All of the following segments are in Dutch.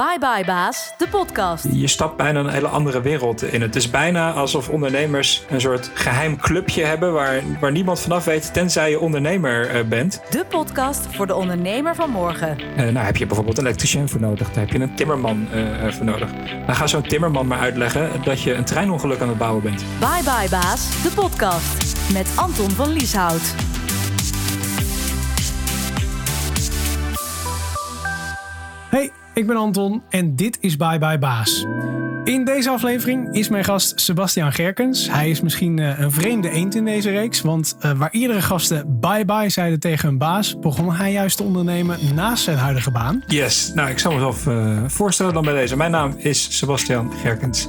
Bye Bye Baas, de podcast. Je stapt bijna een hele andere wereld in. Het is bijna alsof ondernemers een soort geheim clubje hebben waar, waar niemand vanaf weet, tenzij je ondernemer eh, bent. De podcast voor de ondernemer van morgen. Uh, nou, heb je bijvoorbeeld een elektricien voor nodig, daar heb je een timmerman uh, voor nodig. Dan ga zo'n timmerman maar uitleggen dat je een treinongeluk aan het bouwen bent. Bye Bye Baas, de podcast met Anton van Lieshout. Hey, ik ben Anton en dit is Bye Bye Baas. In deze aflevering is mijn gast Sebastian Gerkens. Hij is misschien eh, een vreemde eend in deze reeks, want uh, waar iedere gasten bye bye zeiden tegen een baas, begon hij juist te ondernemen naast zijn huidige baan. Yes, nou ik zal mezelf uh, voorstellen dan bij deze. Mijn naam is Sebastian Gerkens.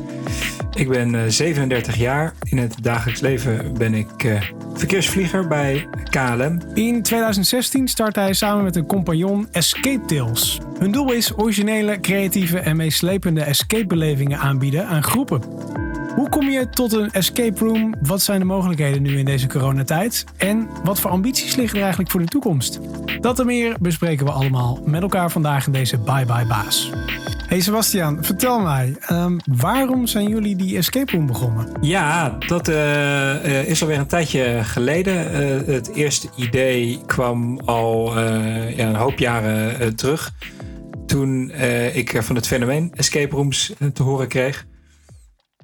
Ik ben 37 jaar. In het dagelijks leven ben ik verkeersvlieger bij KLM. In 2016 startte hij samen met een compagnon Escape Tales. Hun doel is originele, creatieve en meeslepende escape-belevingen aanbieden aan groepen. Hoe kom je tot een escape room? Wat zijn de mogelijkheden nu in deze coronatijd? En wat voor ambities liggen er eigenlijk voor de toekomst? Dat en meer bespreken we allemaal met elkaar vandaag in deze Bye Bye Baas. Hey Sebastian, vertel mij, um, waarom zijn jullie die escape room begonnen? Ja, dat uh, is alweer een tijdje geleden. Uh, het eerste idee kwam al ja, een hoop jaren terug. Toen ik van het fenomeen escape rooms te horen kreeg.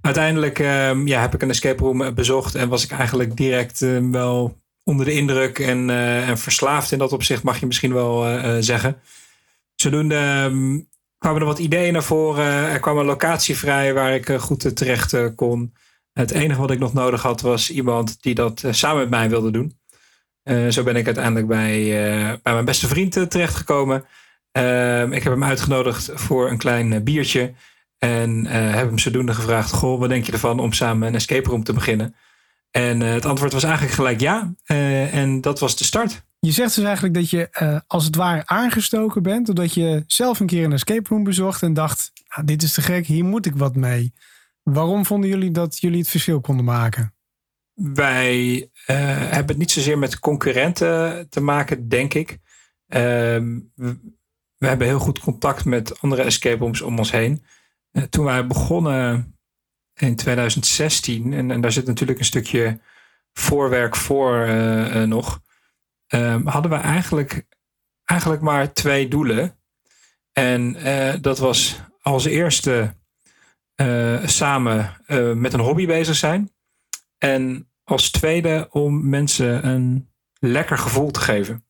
Uiteindelijk ehm, ja, heb ik een escape room bezocht en was ik eigenlijk direct wel onder de indruk en, en verslaafd in dat opzicht, mag je misschien wel zeggen. Zodoende kwamen er wat ideeën naar voren. Er kwam een locatie vrij waar ik eh, goed terecht eh, kon. Het enige wat ik nog nodig had was iemand die dat eh, samen met mij wilde doen. zo ben ik uiteindelijk bij, bij mijn beste vriend terechtgekomen. Ehm, ik heb hem uitgenodigd voor een klein biertje. En heb hem zodoende gevraagd: Goh, wat denk je ervan om samen een escape room te beginnen? En het antwoord was eigenlijk gelijk ja. en dat was de start. Je zegt dus eigenlijk dat je uh, als het ware aangestoken bent. Doordat je zelf een keer een escape room bezocht en dacht: ah, dit is te gek, hier moet ik wat mee. Waarom vonden jullie dat jullie het verschil konden maken? Wij uh, hebben het niet zozeer met concurrenten te maken, denk ik. Uh, we hebben heel goed contact met andere escape rooms om ons heen. Uh, toen wij begonnen in 2016, en, daar zit natuurlijk een stukje voorwerk voor nog um, hadden we eigenlijk, eigenlijk maar twee doelen. En dat was als eerste samen met een hobby bezig zijn. En als tweede om mensen een lekker gevoel te geven.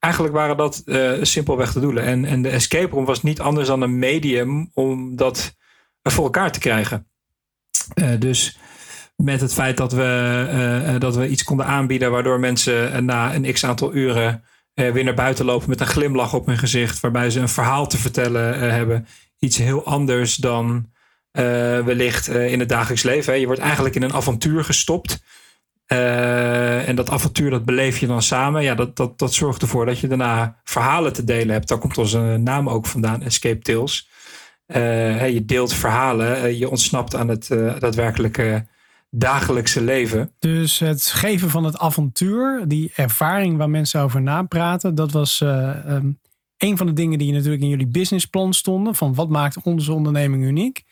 Eigenlijk waren dat simpelweg de doelen. En, en de escape room was niet anders dan een medium om dat voor elkaar te krijgen. dus met het feit dat we, uh, dat we iets konden aanbieden waardoor mensen na een x aantal uren weer naar buiten lopen met een glimlach op hun gezicht, waarbij ze een verhaal te vertellen hebben. Iets heel anders dan wellicht in het dagelijks leven. Je wordt eigenlijk in een avontuur gestopt. En dat avontuur dat beleef je dan samen. Ja, dat, dat, dat zorgt ervoor dat je daarna verhalen te delen hebt. Daar komt onze naam ook vandaan, Escape Tales. je deelt verhalen, je ontsnapt aan het daadwerkelijke dagelijkse leven. Dus het geven van het avontuur, die ervaring waar mensen over napraten, dat was um, een van de dingen die natuurlijk in jullie businessplan stonden. Van wat maakt onze onderneming uniek?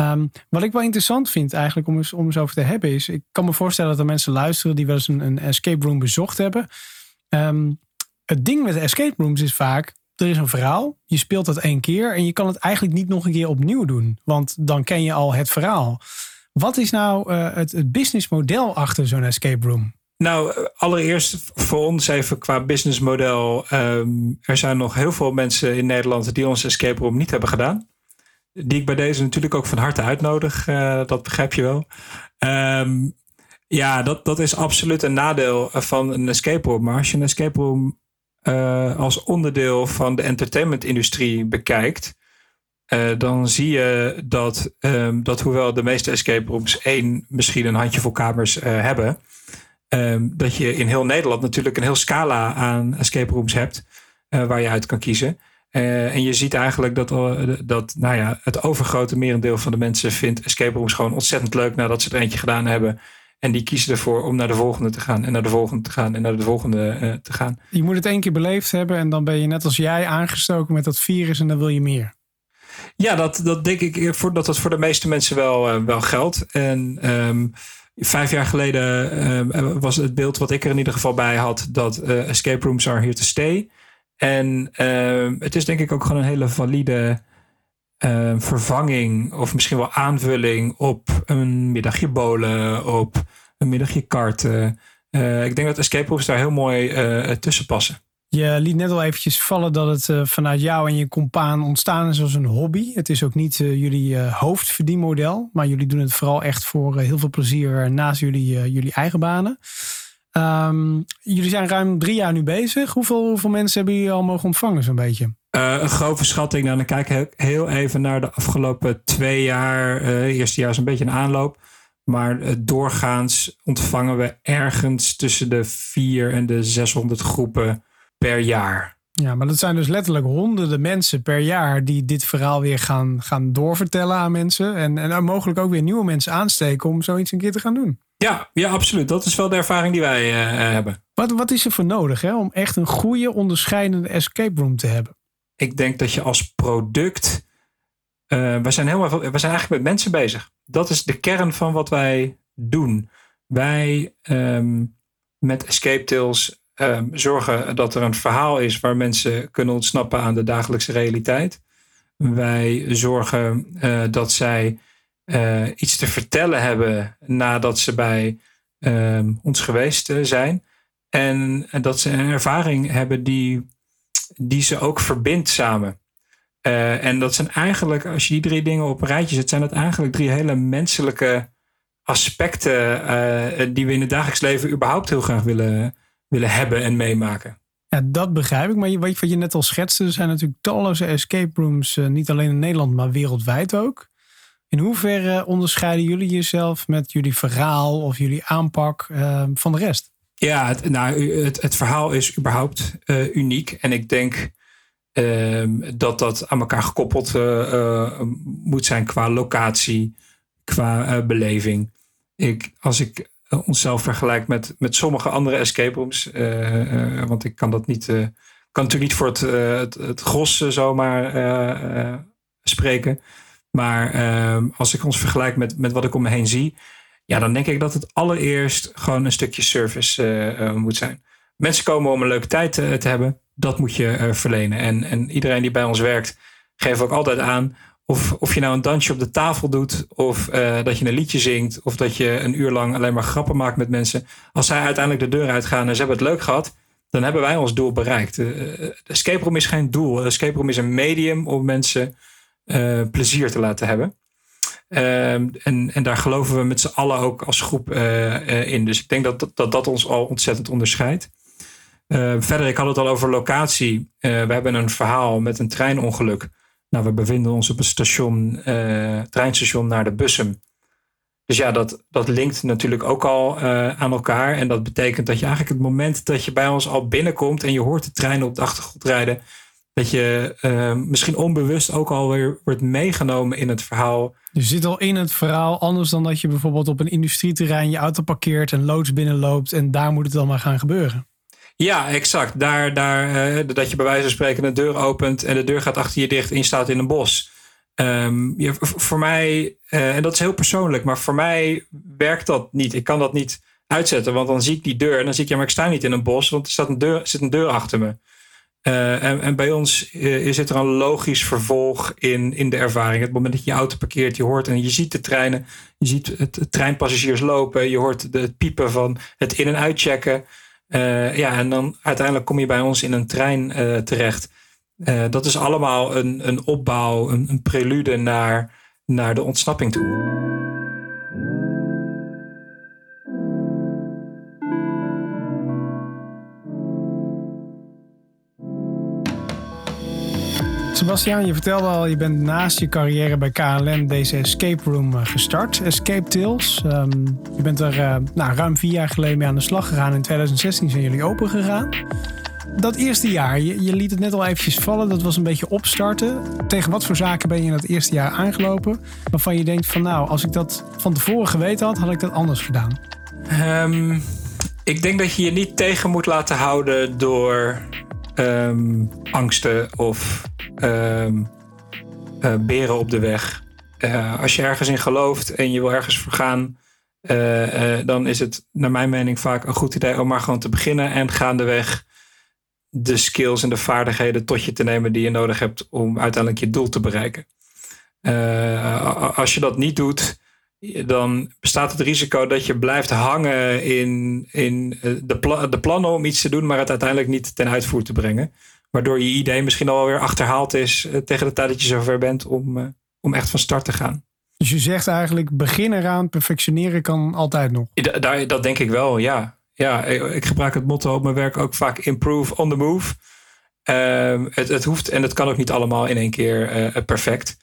Um, wat ik wel interessant vind eigenlijk om eens, over te hebben is, ik kan me voorstellen dat er mensen luisteren die wel eens een, escape room bezocht hebben. Um, het ding met escape rooms is vaak, er is een verhaal, je speelt dat één keer en je kan het eigenlijk niet nog een keer opnieuw doen, want dan ken je al het verhaal. Wat is nou uh, het, businessmodel achter zo'n escape room? Nou, allereerst voor ons even qua businessmodel. Um, er zijn nog heel veel mensen in Nederland die ons escape room niet hebben gedaan. Die ik bij deze natuurlijk ook van harte uitnodig. Uh, dat begrijp je wel. Um, ja, dat, dat is absoluut een nadeel van een escape room. Maar als je een escape room uh, als onderdeel van de entertainmentindustrie bekijkt uh, dan zie je dat, um, dat hoewel de meeste escape rooms één, misschien een handjevol kamers hebben, um, dat je in heel Nederland natuurlijk een heel scala aan escape rooms hebt waar je uit kan kiezen. En je ziet eigenlijk dat, dat nou ja, het overgrote merendeel van de mensen vindt escape rooms gewoon ontzettend leuk nadat ze er eentje gedaan hebben. En die kiezen ervoor om naar de volgende te gaan en naar de volgende te gaan en naar de volgende te gaan. Je moet het één keer beleefd hebben en dan ben je net als jij aangestoken met dat virus en dan wil je meer. Ja, dat, dat denk ik voor, dat dat voor de meeste mensen wel, wel geldt. En ehm, vijf jaar geleden ehm, was het beeld wat ik er in ieder geval bij had dat escape rooms are here to stay. En ehm, het is denk ik ook gewoon een hele valide vervanging of misschien wel aanvulling op een middagje bowlen, op een middagje karten. ik denk dat escape rooms daar heel mooi tussen passen. Je liet net al eventjes vallen dat het uh, vanuit jou en je compaan ontstaan is als een hobby. Het is ook niet jullie hoofdverdienmodel, maar jullie doen het vooral echt voor heel veel plezier naast jullie, jullie eigen banen. Um, jullie zijn ruim drie jaar nu bezig. Hoeveel, hoeveel mensen hebben jullie al mogen ontvangen zo'n beetje? een grove schatting. Nou, dan kijk ik heel even naar de afgelopen twee jaar. eerste jaar is een beetje een aanloop. Maar doorgaans ontvangen we ergens tussen de vier en de 600 groepen per jaar. Ja, maar dat zijn dus letterlijk honderden mensen per jaar die dit verhaal weer gaan, gaan doorvertellen aan mensen. En, en mogelijk ook weer nieuwe mensen aansteken om zoiets een keer te gaan doen. Ja, ja absoluut. Dat is wel de ervaring die wij uh, hebben. Wat, wat is er voor nodig hè, om echt een goede onderscheidende escape room te hebben? Ik denk dat je als product. Uh, wij, zijn helemaal, wij zijn eigenlijk met mensen bezig. Dat is de kern van wat wij doen. Wij um, met Escape Tales Ehm, zorgen dat er een verhaal is waar mensen kunnen ontsnappen aan de dagelijkse realiteit. Wij zorgen uh, dat zij uh, iets te vertellen hebben nadat ze bij uh, ons geweest eh, zijn. En dat ze een ervaring hebben die, die ze ook verbindt samen. en dat zijn eigenlijk, als je die drie dingen op een rijtje zet, zijn het eigenlijk drie hele menselijke aspecten die we in het dagelijks leven überhaupt heel graag willen, willen hebben en meemaken. Ja, dat begrijp ik. Maar wat je net al schetste, er zijn natuurlijk talloze escape rooms, eh, niet alleen in Nederland, maar wereldwijd ook. In hoeverre onderscheiden jullie jezelf met jullie verhaal of jullie aanpak uh, van de rest? Ja, het, nou, het, het verhaal is überhaupt uh, uniek. En ik denk uh, dat dat aan elkaar gekoppeld uh, moet zijn qua locatie, qua beleving. Ik, als ik eh, onszelf vergelijkt met, met sommige andere escape rooms. Want ik kan dat niet, kan natuurlijk niet voor het, het, het gros zomaar spreken. Maar ehm, als ik ons vergelijk met, met wat ik om me heen zie, ja, dan denk ik dat het allereerst gewoon een stukje service moet zijn. Mensen komen om een leuke tijd te, te hebben. Dat moet je verlenen. En, en iedereen die bij ons werkt, geeft ook altijd aan of, of je nou een dansje op de tafel doet, of dat je een liedje zingt, of dat je een uur lang alleen maar grappen maakt met mensen. Als zij uiteindelijk de deur uitgaan en ze hebben het leuk gehad, dan hebben wij ons doel bereikt. Uh, escape room is geen doel. Escape room is een medium om mensen uh, plezier te laten hebben. Ehm, en, en daar geloven we met z'n allen ook als groep in. Dus ik denk dat, dat dat ons al ontzettend onderscheidt. verder, ik had het al over locatie. we hebben een verhaal met een treinongeluk nou, we bevinden ons op het station, treinstation naar de Bussum. Dus ja, dat, dat linkt natuurlijk ook al aan elkaar. En dat betekent dat je eigenlijk het moment dat je bij ons al binnenkomt en je hoort de treinen op de achtergrond rijden, dat je uh, misschien onbewust ook alweer wordt meegenomen in het verhaal. Je zit al in het verhaal, anders dan dat je bijvoorbeeld op een industrieterrein je auto parkeert en loods binnenloopt en daar moet het dan maar gaan gebeuren. Ja, exact. Daar, daar, uh, dat je bij wijze van spreken een deur opent en de deur gaat achter je dicht en je staat in een bos. Um, ja, voor mij, uh, en dat is heel persoonlijk, maar voor mij werkt dat niet. Ik kan dat niet uitzetten, want dan zie ik die deur en dan zie ik, ja, maar ik sta niet in een bos, want er staat een deur, zit een deur achter me. Uh, en, bij ons is het er een logisch vervolg in, in de ervaring. Het moment dat je auto parkeert, je hoort en je ziet de treinen, je ziet het, treinpassagiers lopen, je hoort de, het piepen van het in- en uitchecken. Uh, ja, en dan uiteindelijk kom je bij ons in een trein uh, terecht. Uh, dat is allemaal een, een opbouw, een, een prelude naar, naar de ontsnapping toe. Sebastiaan, je vertelde al, je bent naast je carrière bij KLM deze escape room eh, gestart, Escape Tales. Um, je bent er uh, nou, ruim vier jaar geleden mee aan de slag gegaan. In 2016 zijn jullie open gegaan. Dat eerste jaar, je, liet het net al eventjes vallen, dat was een beetje opstarten. Tegen wat voor zaken ben je in dat eerste jaar aangelopen? Waarvan je denkt van nou, als ik dat van tevoren geweten had, had ik dat anders gedaan. Um, ik denk dat je je niet tegen moet laten houden door um, angsten of beren op de weg. als je ergens in gelooft en je wil ergens voor gaan, dan is het naar mijn mening vaak een goed idee om maar gewoon te beginnen en gaandeweg de skills en de vaardigheden tot je te nemen die je nodig hebt om uiteindelijk je doel te bereiken. als je dat niet doet, dan bestaat het risico dat je blijft hangen in, in eh, de, de plannen om iets te doen, maar het uiteindelijk niet ten uitvoer te brengen. Waardoor je idee misschien alweer achterhaald is eh, tegen de tijd dat je zover bent om, eh, om echt van start te gaan. Dus je zegt eigenlijk begin eraan, perfectioneren kan altijd nog. Dat, dat denk ik wel, ja. Ja, ik gebruik het motto op mijn werk ook vaak improve on the move. Ehm, het, het hoeft en het kan ook niet allemaal in één keer perfect.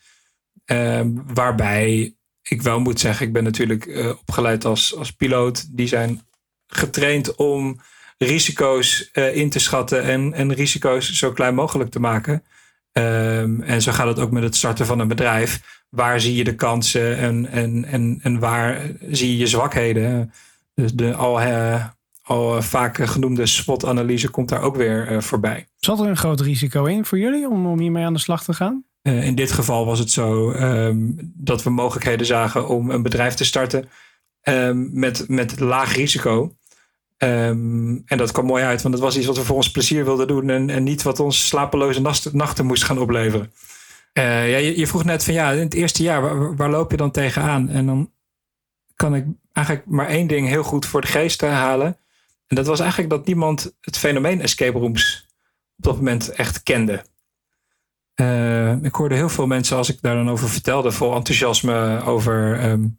Ehm, waarbij ik wel moet zeggen, ik ben natuurlijk opgeleid als, als piloot. Die zijn getraind om risico's uh, in te schatten en, en risico's zo klein mogelijk te maken. Um, en zo gaat het ook met het starten van een bedrijf. Waar zie je de kansen en, en, en, en waar zie je je zwakheden? Dus de al, uh, al vaak genoemde SWOT-analyse komt daar ook weer voorbij. Zat er een groot risico in voor jullie om, om hiermee aan de slag te gaan? Uh, in dit geval was het zo um, dat we mogelijkheden zagen om een bedrijf te starten um, met, met laag risico. Um, en dat kwam mooi uit, want het was iets wat we voor ons plezier wilden doen en, en niet wat ons slapeloze nachten moest gaan opleveren. Uh, ja, je, vroeg net van ja, in het eerste jaar, waar, loop je dan tegenaan? En dan kan ik eigenlijk maar één ding heel goed voor de geest halen. En dat was eigenlijk dat niemand het fenomeen escape rooms op dat moment echt kende. Uh, ik hoorde heel veel mensen, als ik daar dan over vertelde, vol enthousiasme over um,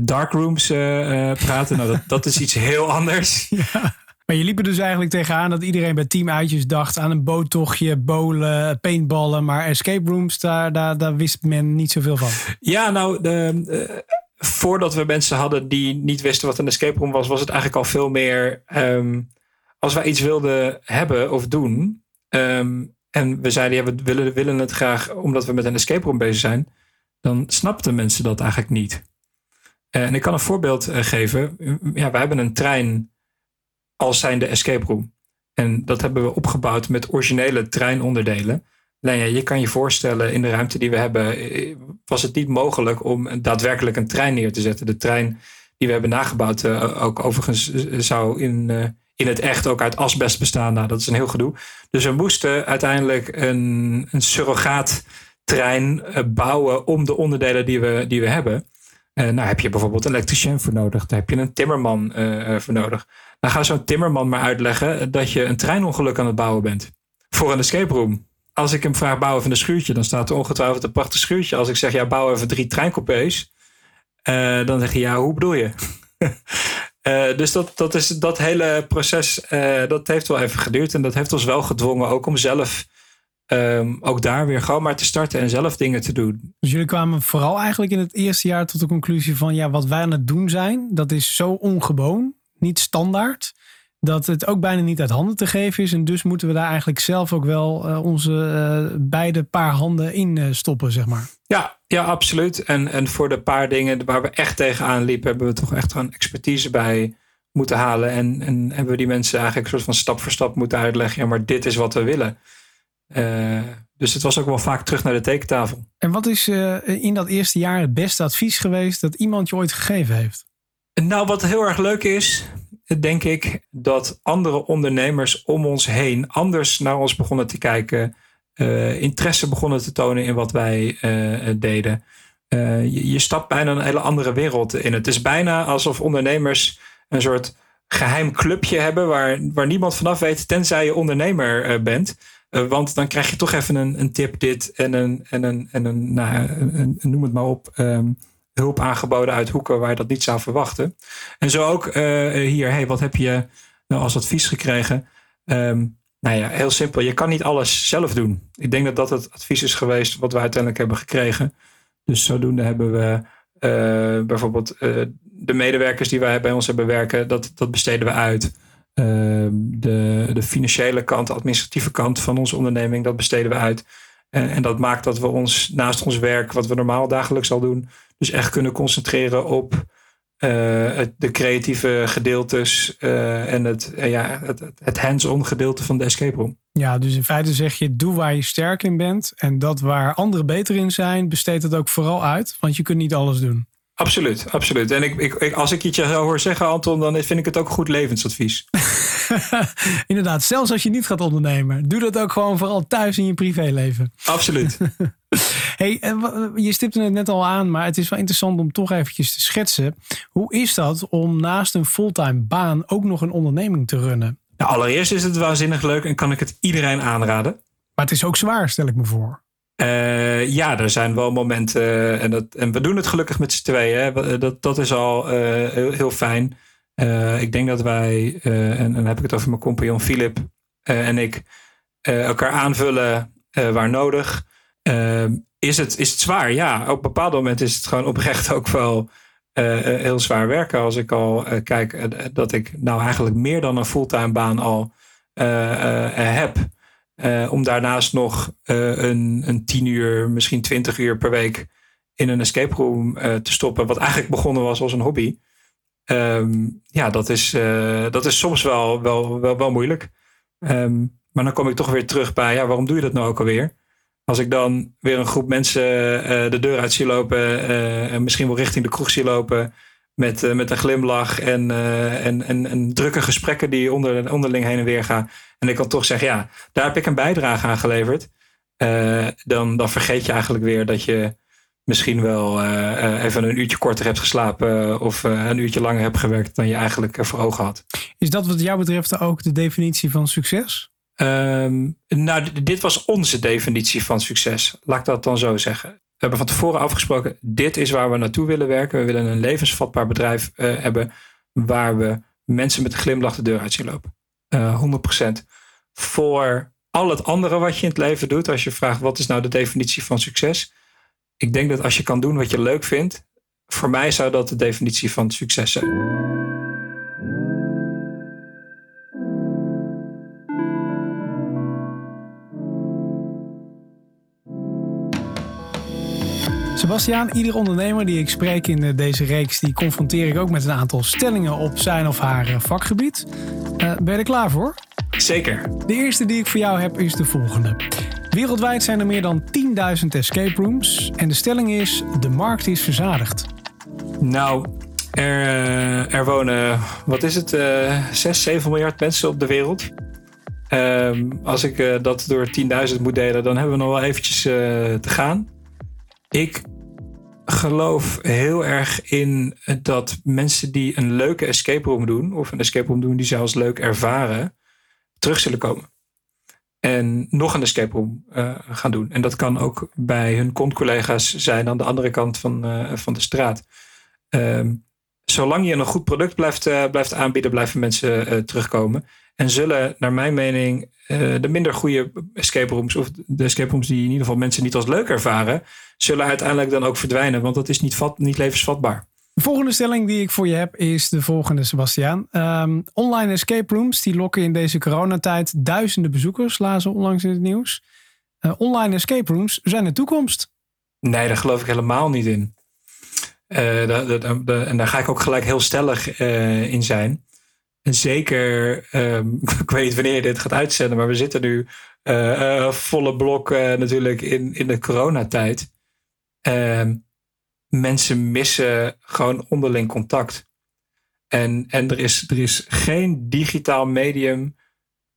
darkrooms uh, praten. nou, dat, dat is iets heel anders. Ja. Maar je liep er dus eigenlijk tegenaan dat iedereen bij teamuitjes dacht aan een boottochtje, bowlen, paintballen. Maar escape rooms, daar, daar, daar wist men niet zoveel van. Ja, nou, de, voordat we mensen hadden die niet wisten wat een escape room was, was het eigenlijk al veel meer. Um, als wij iets wilden hebben of doen, um, en we zeiden, ja, we willen, willen het graag omdat we met een escape room bezig zijn. Dan snapten mensen dat eigenlijk niet. Eh, en ik kan een voorbeeld eh, geven. Ja, we hebben een trein als zijnde escape room. En dat hebben we opgebouwd met originele treinonderdelen. Nou ja, je kan je voorstellen, in de ruimte die we hebben, eh, was het niet mogelijk om daadwerkelijk een trein neer te zetten. De trein die we hebben nagebouwd, ook overigens, zou in, in het echt ook uit asbest bestaan. Nou, dat is een heel gedoe. Dus we moesten uiteindelijk een, een surrogaattrein bouwen om de onderdelen die we, die we hebben. Uh, nou heb je bijvoorbeeld een elektricien voor nodig. Daar heb je een timmerman uh, voor nodig. Dan ga zo'n timmerman maar uitleggen dat je een treinongeluk aan het bouwen bent. Voor een escape room. Als ik hem vraag bouwen van een schuurtje, dan staat er ongetwijfeld een prachtig schuurtje. Als ik zeg ja, bouw even drie treincoupés. dan zeg je ja, hoe bedoel je? Dus dat, dat, is, dat hele proces, dat heeft wel even geduurd. En dat heeft ons wel gedwongen ook om zelf um, ook daar weer gewoon maar te starten en zelf dingen te doen. Dus jullie kwamen vooral eigenlijk in het eerste jaar tot de conclusie van ja, wat wij aan het doen zijn, dat is zo ongewoon, niet standaard dat het ook bijna niet uit handen te geven is. En dus moeten we daar eigenlijk zelf ook wel uh, onze uh, beide paar handen in uh, stoppen, zeg maar. Ja, ja, absoluut. En, en voor de paar dingen waar we echt tegenaan liepen, hebben we toch echt gewoon expertise bij moeten halen. En, en hebben we die mensen eigenlijk een soort van stap voor stap moeten uitleggen. Ja, maar dit is wat we willen. Dus het was ook wel vaak terug naar de tekentafel. En wat is in dat eerste jaar het beste advies geweest dat iemand je ooit gegeven heeft? Nou, wat heel erg leuk is, denk ik dat andere ondernemers om ons heen anders naar ons begonnen te kijken. Uh, interesse begonnen te tonen in wat wij deden. Je, je, stapt bijna een hele andere wereld in. Het is bijna alsof ondernemers een soort geheim clubje hebben waar, waar niemand vanaf weet, tenzij je ondernemer bent. Want dan krijg je toch even een, een tip, dit en een, en een, en een, nou, noem het maar op. Um, hulp aangeboden uit hoeken waar je dat niet zou verwachten. En zo ook uh, hier, hey, wat heb je nou als advies gekregen? Um, nou ja, heel simpel. Je kan niet alles zelf doen. Ik denk dat dat het advies is geweest wat we uiteindelijk hebben gekregen. Dus zodoende hebben we uh, bijvoorbeeld de medewerkers die wij bij ons hebben werken, dat, dat besteden we uit. Uh, de, de financiële kant, de administratieve kant van onze onderneming, dat besteden we uit. En, en dat maakt dat we ons naast ons werk, wat we normaal dagelijks al doen, dus echt kunnen concentreren op de creatieve gedeeltes en het, ja, het, het hands-on gedeelte van de escape room. Ja, dus in feite zeg je, doe waar je sterk in bent. En dat waar anderen beter in zijn, besteed het ook vooral uit. Want je kunt niet alles doen. Absoluut, absoluut. En ik, ik, als ik je hoor zeggen, Anton, dan vind ik het ook goed levensadvies. Inderdaad, zelfs als je niet gaat ondernemen. Doe dat ook gewoon vooral thuis in je privéleven. Absoluut. hey, je stipte het net al aan, maar het is wel interessant om toch eventjes te schetsen. Hoe is dat om naast een fulltime baan ook nog een onderneming te runnen? Nou, allereerst is het waanzinnig leuk en kan ik het iedereen aanraden. Maar het is ook zwaar, stel ik me voor. Uh, ja, er zijn wel momenten. Uh, en, dat, en we doen het gelukkig met z'n tweeën. Dat, dat is al uh, heel, heel, fijn. Ik denk dat wij, en, dan heb ik het over mijn compagnon Philip en ik, elkaar aanvullen waar nodig. is, het, is het zwaar? Ja, op bepaalde momenten is het gewoon oprecht ook wel heel zwaar werken. Als ik al kijk dat ik nou eigenlijk meer dan een fulltime baan al heb. Om daarnaast nog een, een tien uur, misschien twintig uur per week in een escape room te stoppen. Wat eigenlijk begonnen was als een hobby. Um, ja, dat is, dat is soms wel, wel, wel, moeilijk. Um, maar dan kom ik toch weer terug bij, ja, waarom doe je dat nou ook alweer? Als ik dan weer een groep mensen de deur uit zie lopen en misschien wel richting de kroeg zie lopen met, met een glimlach en, en, en, drukke gesprekken die onder, onderling heen en weer gaan en ik kan toch zeggen, ja, daar heb ik een bijdrage aan geleverd. Dan, dan vergeet je eigenlijk weer dat je misschien wel uh, even een uurtje korter hebt geslapen of een uurtje langer hebt gewerkt dan je eigenlijk voor ogen had. Is dat wat jou betreft ook de definitie van succes? Um, nou, dit was onze definitie van succes. Laat ik dat dan zo zeggen. We hebben van tevoren afgesproken, dit is waar we naartoe willen werken. We willen een levensvatbaar bedrijf hebben waar we mensen met een glimlach de deur uit zien lopen. 100%. Eh, Voor al het andere wat je in het leven doet, als je vraagt wat is nou de definitie van succes. Ik denk dat als je kan doen wat je leuk vindt, voor mij zou dat de definitie van succes zijn. Sebastiaan, ieder ondernemer die ik spreek in eh, deze reeks, die confronteer ik ook met een aantal stellingen op zijn of haar eh, vakgebied. Uh, ben je er klaar voor? Zeker. De eerste die ik voor jou heb is de volgende. Wereldwijd zijn er meer dan 10.000 escape rooms en de stelling is: de markt is verzadigd. Nou, er, er wonen, wat is het, uh, 6, 7 miljard mensen op de wereld. Um, als ik uh, dat door 10.000 moet delen, dan hebben we nog wel eventjes uh, te gaan. Ik geloof heel erg in dat mensen die een leuke escape room doen, of een escape room doen die ze als leuk ervaren, terug zullen komen. En nog een escape room uh, gaan doen. En dat kan ook bij hun collega's zijn aan de andere kant van, uh, van de straat. Um, zolang je een goed product blijft, uh, blijft aanbieden, blijven mensen terugkomen. En zullen, naar mijn mening, de minder goede escape rooms, of de escape rooms die in ieder geval mensen niet als leuk ervaren, zullen uiteindelijk dan ook verdwijnen. Want dat is niet, vat, niet levensvatbaar. De volgende stelling die ik voor je heb is de volgende, Sebastiaan. Um, online escape rooms die lokken in deze coronatijd duizenden bezoekers, lazen onlangs in het nieuws. Uh, online escape rooms zijn de toekomst. Nee, daar geloof ik helemaal niet in. Uh, en daar ga ik ook gelijk heel stellig uh, in zijn. En zeker, um, ik weet wanneer je dit gaat uitzenden, maar we zitten nu volle blok natuurlijk in, in de coronatijd. Uh, mensen missen gewoon onderling contact. En, en er, is, er is geen digitaal medium,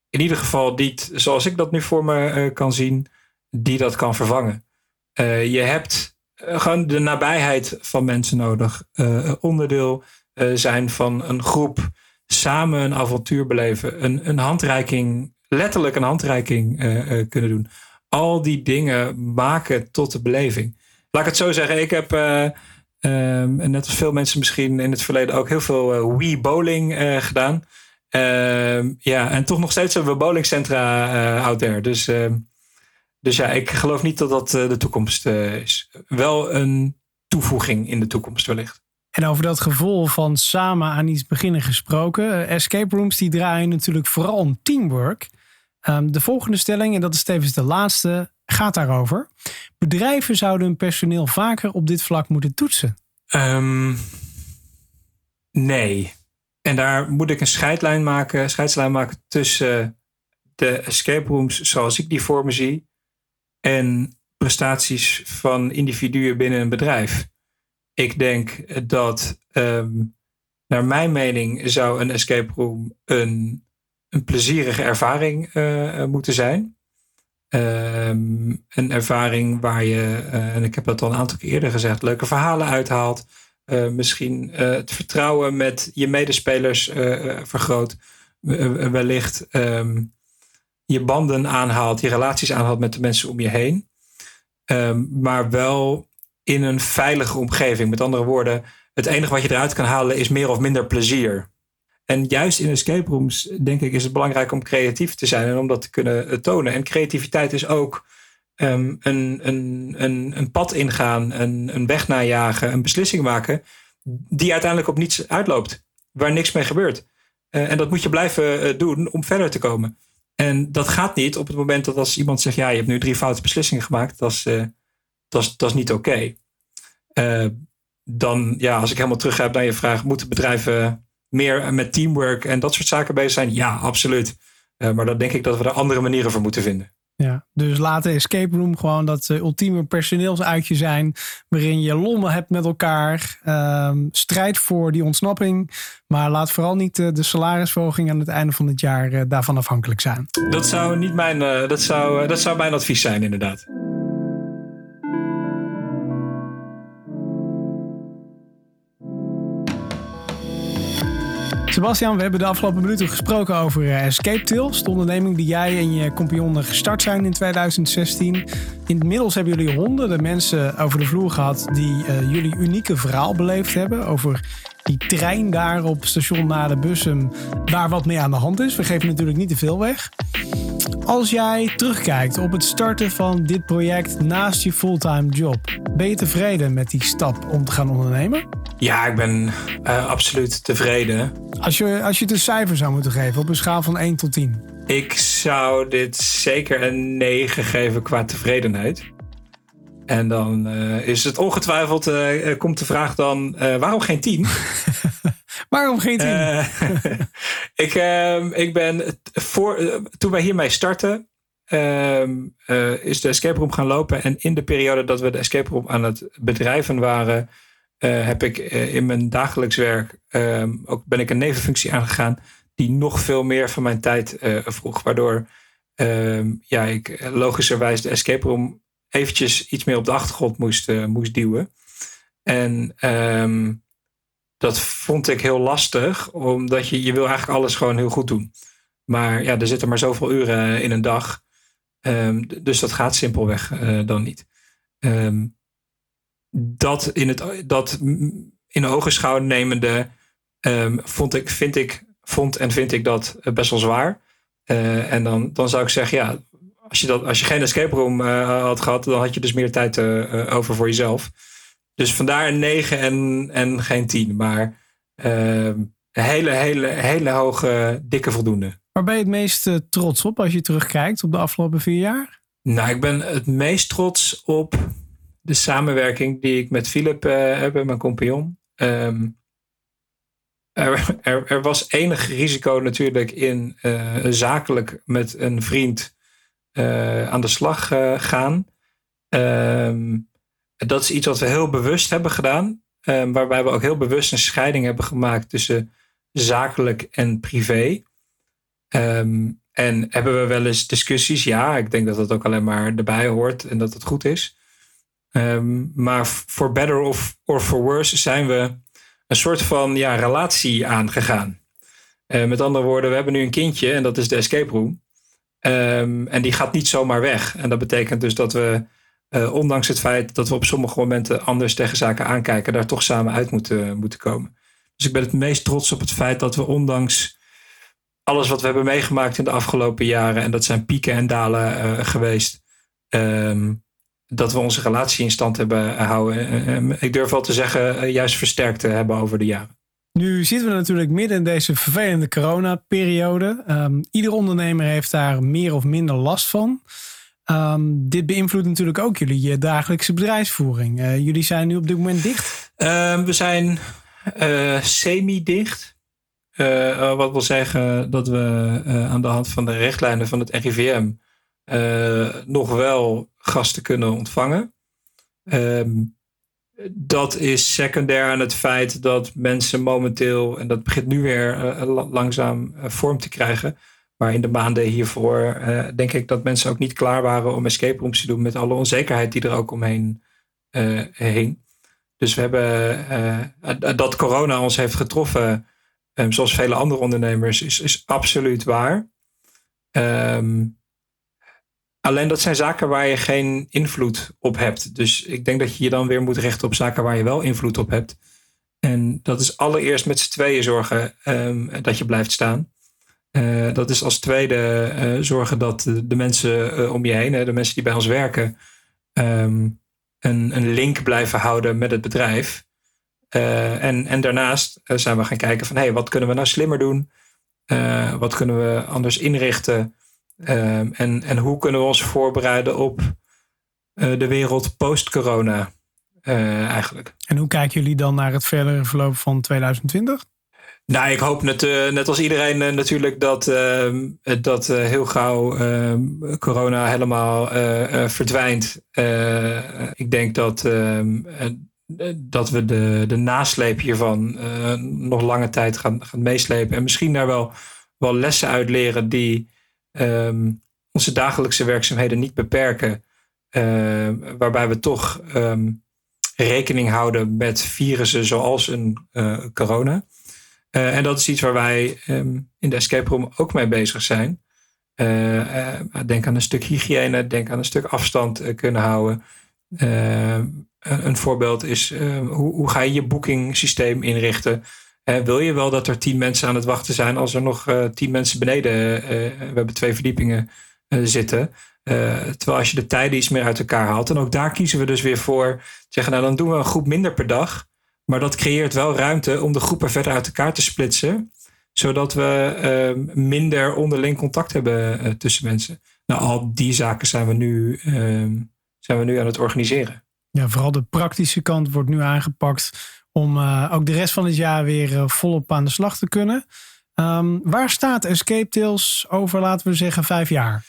in ieder geval niet zoals ik dat nu voor me uh, kan zien, die dat kan vervangen. Uh, je hebt uh, gewoon de nabijheid van mensen nodig. onderdeel zijn van een groep, samen een avontuur beleven, een, een handreiking, letterlijk een handreiking kunnen doen. Al die dingen maken tot de beleving. Laat ik het zo zeggen. Ik heb, uh, um, net als veel mensen misschien in het verleden ook heel veel uh, Wii bowling uh, gedaan. Ehm, ja, en toch nog steeds hebben we bowlingcentra out there. Dus, ehm, dus ja, ik geloof niet dat dat de toekomst is. Wel een toevoeging in de toekomst wellicht. En over dat gevoel van samen aan iets beginnen gesproken. Escape rooms die draaien natuurlijk vooral om teamwork. De volgende stelling, en dat is tevens de laatste, gaat daarover. Bedrijven zouden hun personeel vaker op dit vlak moeten toetsen. Um, Nee. En daar moet ik een scheidlijn maken, scheidslijn maken tussen de escape rooms zoals ik die voor me zie en prestaties van individuen binnen een bedrijf. Ik denk dat, um, naar mijn mening, zou een escape room een, een plezierige ervaring uh, moeten zijn. Um, een ervaring waar je, uh, en ik heb dat al een aantal keer eerder gezegd, leuke verhalen uithaalt. Uh, misschien het vertrouwen met je medespelers vergroot. wellicht um, je banden aanhaalt, je relaties aanhaalt met de mensen om je heen. Um, maar wel in een veilige omgeving. Met andere woorden, het enige wat je eruit kan halen is meer of minder plezier. En juist in escape rooms, denk ik, is het belangrijk om creatief te zijn en om dat te kunnen eh, tonen. En creativiteit is ook um, een, een, een, een pad ingaan, een, een weg najagen, een beslissing maken, die uiteindelijk op niets uitloopt, waar niks mee gebeurt. Uh, en dat moet je blijven uh, doen om verder te komen. En dat gaat niet op het moment dat als iemand zegt: Ja, je hebt nu drie foute beslissingen gemaakt, dat is, dat is, dat is niet oké. Dan, ja, als ik helemaal teruggrijp naar je vraag: moeten bedrijven meer met teamwork en dat soort zaken bezig zijn? Ja, absoluut. Uh, maar dan denk ik dat we er andere manieren voor moeten vinden. Ja, dus laat de escape room gewoon dat uh, ultieme personeelsuitje zijn. Waarin je lommen hebt met elkaar. Um, strijd voor die ontsnapping. Maar laat vooral niet uh, de salarisverhoging aan het einde van het jaar uh, daarvan afhankelijk zijn. Dat zou, niet mijn, dat, zou, dat zou mijn advies zijn, inderdaad. Sebastian, we hebben de afgelopen minuten gesproken over uh, Escape Tales, de onderneming die jij en je compagnon gestart zijn in 2016. Inmiddels hebben jullie honderden mensen over de vloer gehad die uh, jullie unieke verhaal beleefd hebben over die trein daar op station naar de Bussum, waar wat mee aan de hand is. We geven natuurlijk niet te veel weg. Als jij terugkijkt op het starten van dit project naast je fulltime job, ben je tevreden met die stap om te gaan ondernemen? Ja, ik ben uh, absoluut tevreden. Als je, als je het een cijfer zou moeten geven op een schaal van 1 tot 10? Ik zou dit zeker een 9 geven qua tevredenheid. En dan uh, is het ongetwijfeld, uh, komt de vraag dan, waarom geen 10? waarom geen 10? ik, ehm, ik ben, voor, toen wij hiermee startten, ehm, is de escape room gaan lopen. En in de periode dat we de escape room aan het bedrijven waren uh, heb ik uh, in mijn dagelijks werk uh, ook ben ik een nevenfunctie aangegaan die nog veel meer van mijn tijd uh, vroeg. Waardoor ehm, ja, ik logischerwijs de escape room eventjes iets meer op de achtergrond moest, moest duwen. En um, dat vond ik heel lastig, omdat je, je wil eigenlijk alles gewoon heel goed doen. Maar ja, er zitten maar zoveel uren in een dag. Dus dat gaat simpelweg dan niet. Um, dat in, het, dat in ogenschouw nemende um, vond ik, vind ik, vond en vind ik dat best wel zwaar. Uh, en dan, dan zou ik zeggen, ja, als je, dat, als je geen escape room uh, had gehad, dan had je dus meer tijd uh, over voor jezelf. Dus vandaar een 9 en, en geen 10. Maar ehm, een hele, hele, hele hoge, dikke voldoende. Waar ben je het meest trots op als je terugkijkt op de afgelopen vier jaar? Nou, ik ben het meest trots op de samenwerking die ik met Philip uh, heb, mijn compagnon. Um, er, er, was enig risico natuurlijk in uh, zakelijk met een vriend uh, aan de slag gaan. Um, dat is iets wat we heel bewust hebben gedaan. Um, waarbij we ook heel bewust een scheiding hebben gemaakt tussen zakelijk en privé. en hebben we wel eens discussies? Ja, ik denk dat dat ook alleen maar erbij hoort en dat het goed is. Um, maar for better of or for worse zijn we een soort van ja, relatie aangegaan. Uh, met andere woorden, we hebben nu een kindje en dat is de escape room. Um, en die gaat niet zomaar weg. En dat betekent dus dat we, uh, ondanks het feit dat we op sommige momenten anders tegen zaken aankijken, daar toch samen uit moeten, moeten komen. Dus ik ben het meest trots op het feit dat we ondanks alles wat we hebben meegemaakt in de afgelopen jaren, en dat zijn pieken en dalen uh, geweest, dat we onze relatie in stand hebben houden. Eh, eh, ik durf wel te zeggen, eh, juist versterkt te hebben over de jaren. Nu zitten we natuurlijk midden in deze vervelende coronaperiode. Um, ieder ondernemer heeft daar meer of minder last van. Um, dit beïnvloedt natuurlijk ook jullie dagelijkse bedrijfsvoering. Uh, jullie zijn nu op dit moment dicht. Uh, we zijn semi-dicht. wat wil zeggen dat we aan de hand van de richtlijnen van het RIVM nog wel gasten kunnen ontvangen. Um, dat is secundair aan het feit dat mensen momenteel, en dat begint nu weer uh, langzaam uh, vorm te krijgen. Maar in de maanden hiervoor denk ik dat mensen ook niet klaar waren om escape rooms te doen met alle onzekerheid die er ook omheen hing. Dus we hebben dat corona ons heeft getroffen, um, zoals vele andere ondernemers, is, is absoluut waar. Um, Alleen dat zijn zaken waar je geen invloed op hebt. Dus ik denk dat je je dan weer moet richten op zaken waar je wel invloed op hebt. En dat is allereerst met z'n tweeën zorgen um, dat je blijft staan. Uh, dat is als tweede uh, zorgen dat de, mensen uh, om je heen, de mensen die bij ons werken, um, een, een, link blijven houden met het bedrijf. en, en daarnaast zijn we gaan kijken van hé, hey, wat kunnen we nou slimmer doen? wat kunnen we anders inrichten? Ehm, en, en hoe kunnen we ons voorbereiden op uh, de wereld post-corona uh, eigenlijk? En hoe kijken jullie dan naar het verdere verloop van 2020? Nou, ik hoop net, uh, net als iedereen natuurlijk dat, ehm, dat heel gauw ehm, corona helemaal verdwijnt. ik denk dat, dat we de, de nasleep hiervan nog lange tijd gaan, gaan meeslepen. En misschien daar wel, wel lessen uit leren die um, onze dagelijkse werkzaamheden niet beperken. Uh, waarbij we toch um, rekening houden met virussen zoals een uh, corona. Uh, en dat is iets waar wij in de escape room ook mee bezig zijn. Uh, denk aan een stuk hygiëne, denk aan een stuk afstand kunnen houden. een voorbeeld is hoe, hoe, ga je je boekingsysteem inrichten? Wil je wel dat er tien mensen aan het wachten zijn als er nog uh, tien mensen beneden, uh, we hebben twee verdiepingen zitten. terwijl als je de tijden iets meer uit elkaar haalt. En ook daar kiezen we dus weer voor. Zeggen, nou dan doen we een groep minder per dag. Maar dat creëert wel ruimte om de groepen verder uit elkaar te splitsen. Zodat we ehm, minder onderling contact hebben tussen mensen. Nou, al die zaken zijn we, nu, ehm, zijn we nu aan het organiseren. Ja, vooral de praktische kant wordt nu aangepakt om uh, ook de rest van het jaar weer uh, volop aan de slag te kunnen. Um, waar staat Escape Tales over, laten we zeggen, vijf jaar?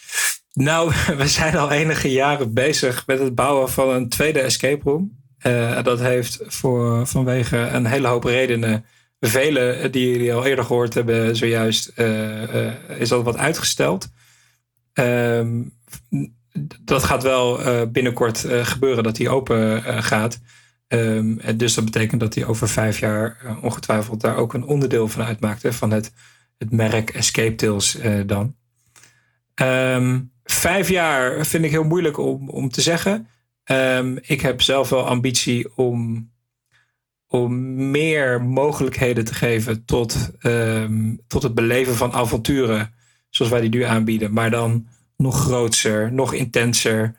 Nou, we zijn al enige jaren bezig met het bouwen van een tweede escape room. Uh, dat heeft voor, vanwege een hele hoop redenen, vele die jullie al eerder gehoord hebben, zojuist, is al wat uitgesteld. Um, dat gaat wel binnenkort gebeuren dat die open gaat. Um, dus dat betekent dat hij over vijf jaar uh, ongetwijfeld daar ook een onderdeel van uitmaakte. Van het, het merk Escape Tales uh, dan. Um, vijf jaar vind ik heel moeilijk om, om te zeggen. Um, ik heb zelf wel ambitie om, om meer mogelijkheden te geven tot, tot het beleven van avonturen. Zoals wij die nu aanbieden. Maar dan nog groter, nog intenser.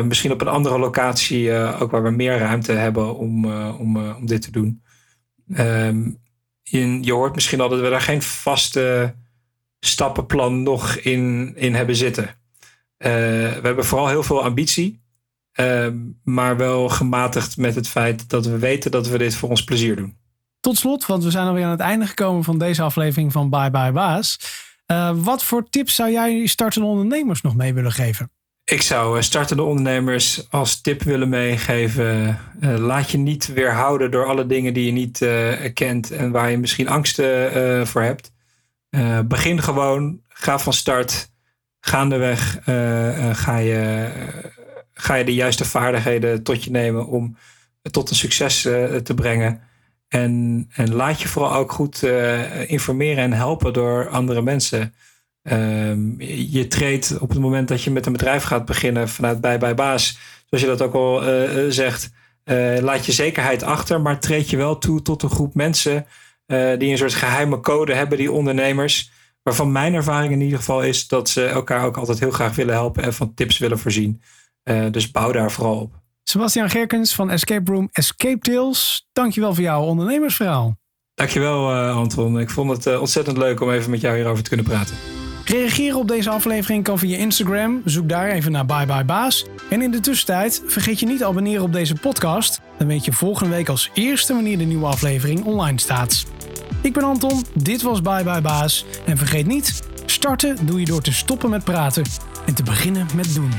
Misschien op een andere locatie, uh, ook waar we meer ruimte hebben om, uh, om, om dit te doen. Je, je, hoort misschien al dat we daar geen vaste stappenplan nog in, in hebben zitten. we hebben vooral heel veel ambitie, ehm, maar wel gematigd met het feit dat we weten dat we dit voor ons plezier doen. Tot slot, want we zijn alweer aan het einde gekomen van deze aflevering van Bye Bye Baas. wat voor tips zou jij startende ondernemers nog mee willen geven? Ik zou eh, startende ondernemers als tip willen meegeven. Uh, laat je niet weerhouden door alle dingen die je niet uh, kent en waar je misschien angsten voor hebt. begin gewoon, ga van start. Gaandeweg ga, je, ga je de juiste vaardigheden tot je nemen om tot een succes te brengen. En, en laat je vooral ook goed informeren en helpen door andere mensen. Um, je treedt op het moment dat je met een bedrijf gaat beginnen vanuit bij bij baas, zoals je dat ook al uh, zegt, uh, laat je zekerheid achter, maar treed je wel toe tot een groep mensen uh, die een soort geheime code hebben, die ondernemers, waarvan mijn ervaring in ieder geval is dat ze elkaar ook altijd heel graag willen helpen en van tips willen voorzien. dus bouw daar vooral op. Sebastian Gerkens van Escape Room Escape Tales, dankjewel voor jouw ondernemersverhaal. Dankjewel Anton, ik vond het ontzettend leuk om even met jou hierover te kunnen praten. Reageren op deze aflevering kan via Instagram. Zoek daar even naar Bye Bye Baas. En in de tussentijd vergeet je niet te abonneren op deze podcast. Dan weet je volgende week als eerste wanneer de nieuwe aflevering online staat. Ik ben Anton, dit was Bye Bye Baas. En vergeet niet, starten doe je door te stoppen met praten en te beginnen met doen.